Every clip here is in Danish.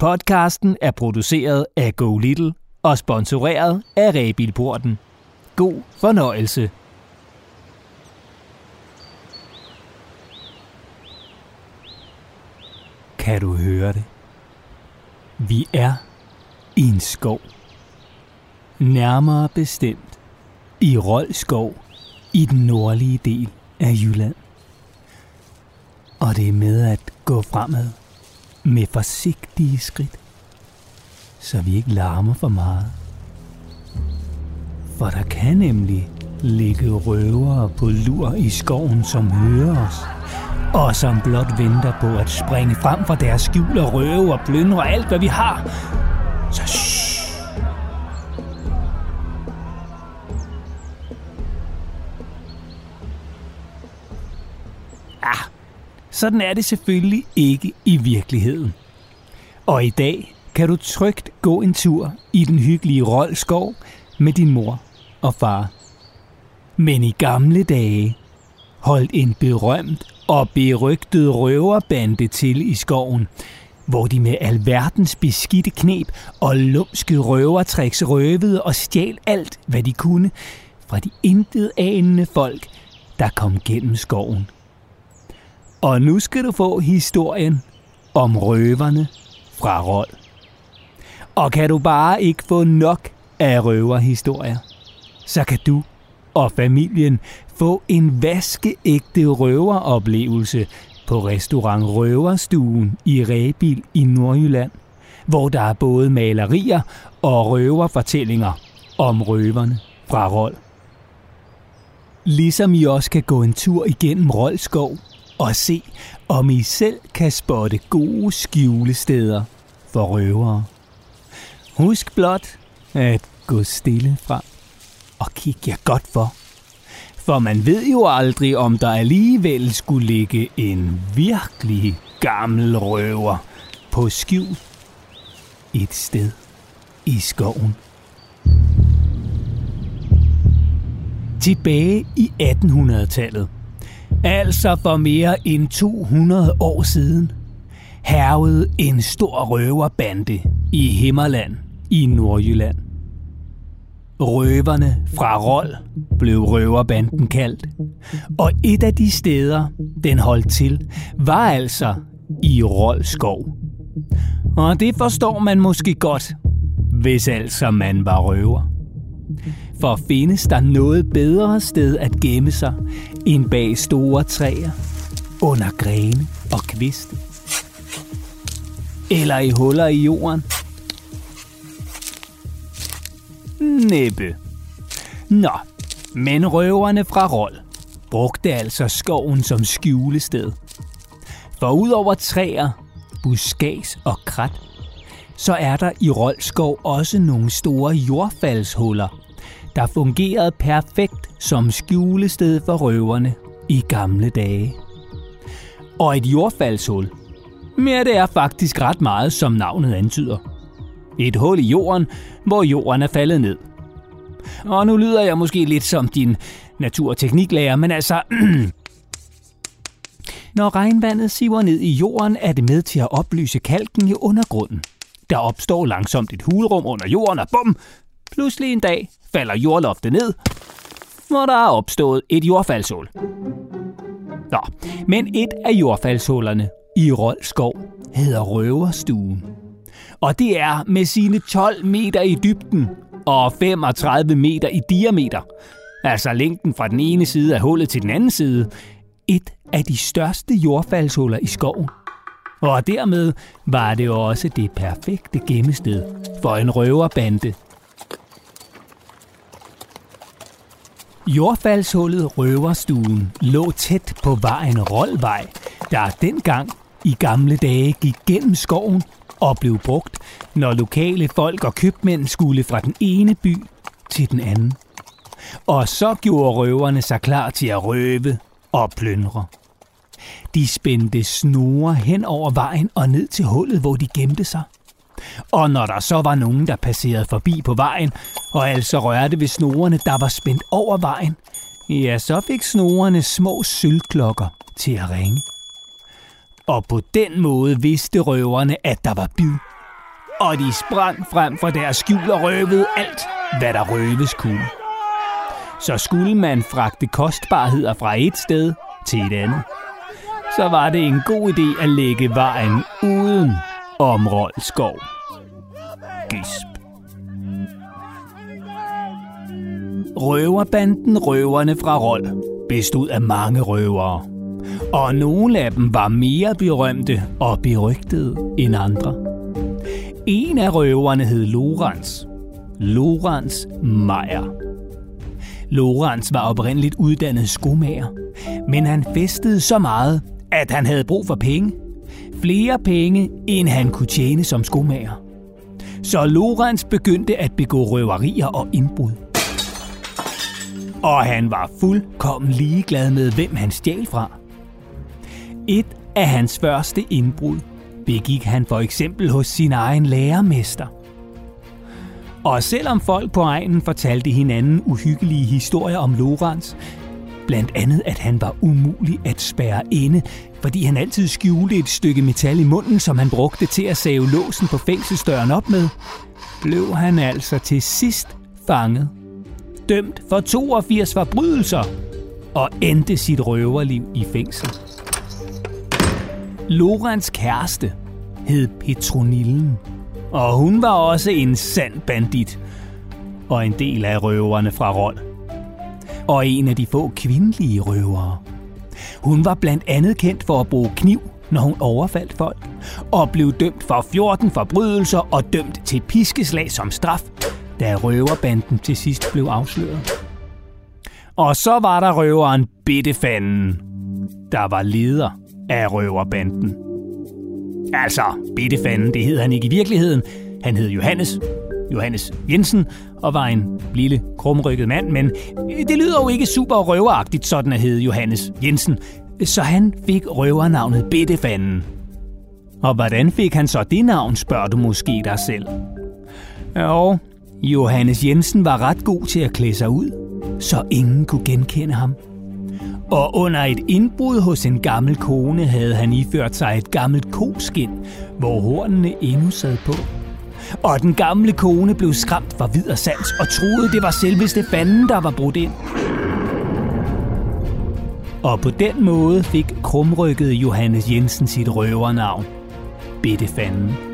Podcasten er produceret af Go Little og sponsoreret af Rebilporten. God fornøjelse. Kan du høre det? Vi er i en skov. Nærmere bestemt i Roldskov i den nordlige del af Jylland. Og det er med at gå fremad med forsigtige skridt, så vi ikke larmer for meget. For der kan nemlig ligge røvere på lur i skoven, som hører os, og som blot venter på at springe frem fra deres skjul og røve og plyndre alt, hvad vi har. Sådan er det selvfølgelig ikke i virkeligheden. Og i dag kan du trygt gå en tur i den hyggelige Roldskov med din mor og far. Men i gamle dage holdt en berømt og berygtet røverbande til i skoven, hvor de med alverdens beskidte knep og lumske røvertricks røvede og stjal alt, hvad de kunne, fra de intet anende folk, der kom gennem skoven. Og nu skal du få historien om røverne fra Rold. Og kan du bare ikke få nok af røverhistorier, så kan du og familien få en vaskeægte røveroplevelse på restaurant Røverstuen i Rebil i Nordjylland, hvor der er både malerier og røverfortællinger om røverne fra Rold. Ligesom I også kan gå en tur igennem Roldskov og se, om I selv kan spotte gode skjulesteder for røvere. Husk blot at gå stille frem og kig jer godt for. For man ved jo aldrig, om der alligevel skulle ligge en virkelig gammel røver på skjul et sted i skoven. Tilbage i 1800-tallet, altså for mere end 200 år siden, hervede en stor røverbande i Himmerland i Nordjylland. Røverne fra Rold blev røverbanden kaldt. Og et af de steder, den holdt til, var altså i Roldskov. Og det forstår man måske godt, hvis altså man var røver. For findes der noget bedre sted at gemme sig, en bag store træer, under grene og kviste? Eller i huller i jorden? Næppe. Nå, men røverne fra Rold brugte altså skoven som skjulested. For udover træer, buskads og krat, så er der i Roldskov også nogle store jordfaldshuller, der fungerede perfekt som skjulested for røverne i gamle dage. Og et jordfaldshul, mere det er faktisk ret meget, som navnet antyder. Et hul i jorden, hvor jorden er faldet ned. Og nu lyder jeg måske lidt som din naturtekniklærer, men altså... Når regnvandet siver ned i jorden, er det med til at oplyse kalken i undergrunden. Der opstår langsomt et hulrum under jorden, og bum! Pludselig en dag falder jordloftet ned, hvor der er opstået et jordfaldshul. Nå, men et af jordfaldshullerne i Roldskov hedder Røverstuen. Og det er med sine 12 meter i dybden og 35 meter i diameter, altså længden fra den ene side af hullet til den anden side, et af de største jordfaldshuller i skoven. Og dermed var det også det perfekte gemmested for en røverbande. Jordfaldshullet Røverstuen lå tæt på vejen Roldvej, der dengang i gamle dage gik gennem skoven og blev brugt, når lokale folk og købmænd skulle fra den ene by til den anden. Og så gjorde røverne sig klar til at røve og plyndre. De spændte snore hen over vejen og ned til hullet, hvor de gemte sig. Og når der så var nogen, der passerede forbi på vejen, og altså rørte ved snorene, der var spændt over vejen, ja, så fik snorene små sølvklokker til at ringe. Og på den måde vidste røverne, at der var bid og de sprang frem fra deres skjul og røvede alt, hvad der røves kunne. Så skulle man fragte kostbarheder fra et sted til et andet, så var det en god idé at lægge vejen uden om Rolskov. Gisp. Røverbanden Røverne fra Rold bestod af mange røvere. Og nogle af dem var mere berømte og berygtede end andre. En af røverne hed Lorenz. Lorenz Meier. Lorenz var oprindeligt uddannet skomager, men han festede så meget, at han havde brug for penge. Flere penge, end han kunne tjene som skomager. Så Lorenz begyndte at begå røverier og indbrud. Og han var fuldkommen ligeglad med, hvem han stjal fra. Et af hans første indbrud begik han for eksempel hos sin egen lærermester. Og selvom folk på egnen fortalte hinanden uhyggelige historier om Lorenz, blandt andet at han var umulig at spærre inde, fordi han altid skjulte et stykke metal i munden, som han brugte til at save låsen på fængselsdøren op med, blev han altså til sidst fanget dømt for 82 forbrydelser og endte sit røverliv i fængsel. Lorens kæreste hed Petronillen, og hun var også en sand bandit og en del af røverne fra Rold. Og en af de få kvindelige røvere. Hun var blandt andet kendt for at bruge kniv, når hun overfaldt folk, og blev dømt for 14 forbrydelser og dømt til piskeslag som straf da røverbanden til sidst blev afsløret. Og så var der røveren Bittefanden, der var leder af røverbanden. Altså, Bittefanden, det hed han ikke i virkeligheden. Han hed Johannes, Johannes Jensen, og var en lille, krumrykket mand, men øh, det lyder jo ikke super røveragtigt, sådan at hedde Johannes Jensen. Så han fik røvernavnet Bittefanden. Og hvordan fik han så det navn, spørger du måske dig selv. Jo, Johannes Jensen var ret god til at klæde sig ud, så ingen kunne genkende ham. Og under et indbrud hos en gammel kone havde han iført sig et gammelt koskin, hvor hornene endnu sad på. Og den gamle kone blev skræmt for vid og sans og troede, det var selveste fanden, der var brudt ind. Og på den måde fik krumrykket Johannes Jensen sit røvernavn. Bitte fanden.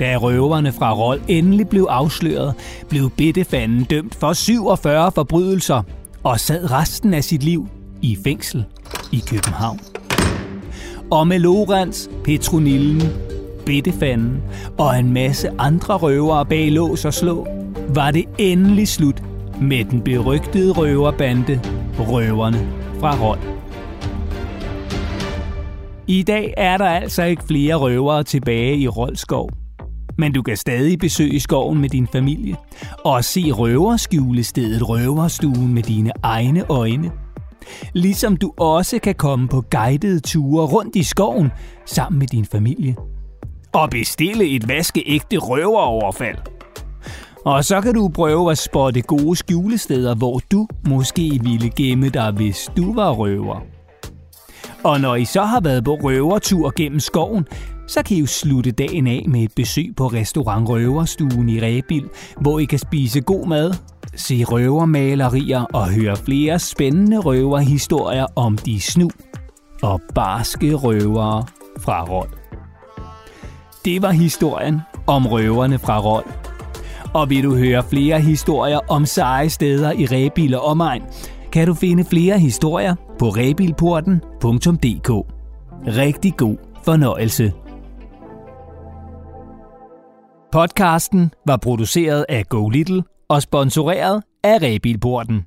Da røverne fra Rold endelig blev afsløret, blev Bittefanden dømt for 47 forbrydelser og sad resten af sit liv i fængsel i København. Og med Lorenz, Petronillen, Bittefanden og en masse andre røvere bag lås og slå, var det endelig slut med den berygtede røverbande Røverne fra Rold. I dag er der altså ikke flere røvere tilbage i Roldskov men du kan stadig besøge skoven med din familie og se røverskjulestedet Røverstuen med dine egne øjne. Ligesom du også kan komme på guidede ture rundt i skoven sammen med din familie. Og bestille et vaskeægte røveroverfald. Og så kan du prøve at spotte gode skjulesteder, hvor du måske ville gemme dig, hvis du var røver. Og når I så har været på røvertur gennem skoven, så kan I jo slutte dagen af med et besøg på restaurant Røverstuen i Rebil, hvor I kan spise god mad, se røvermalerier og høre flere spændende røverhistorier om de snu og barske røvere fra Rold. Det var historien om røverne fra Rold. Og vil du høre flere historier om seje steder i Rebil og omegn, kan du finde flere historier på rebilporten.dk. Rigtig god fornøjelse. Podcasten var produceret af Go Little og sponsoreret af Rebilporten.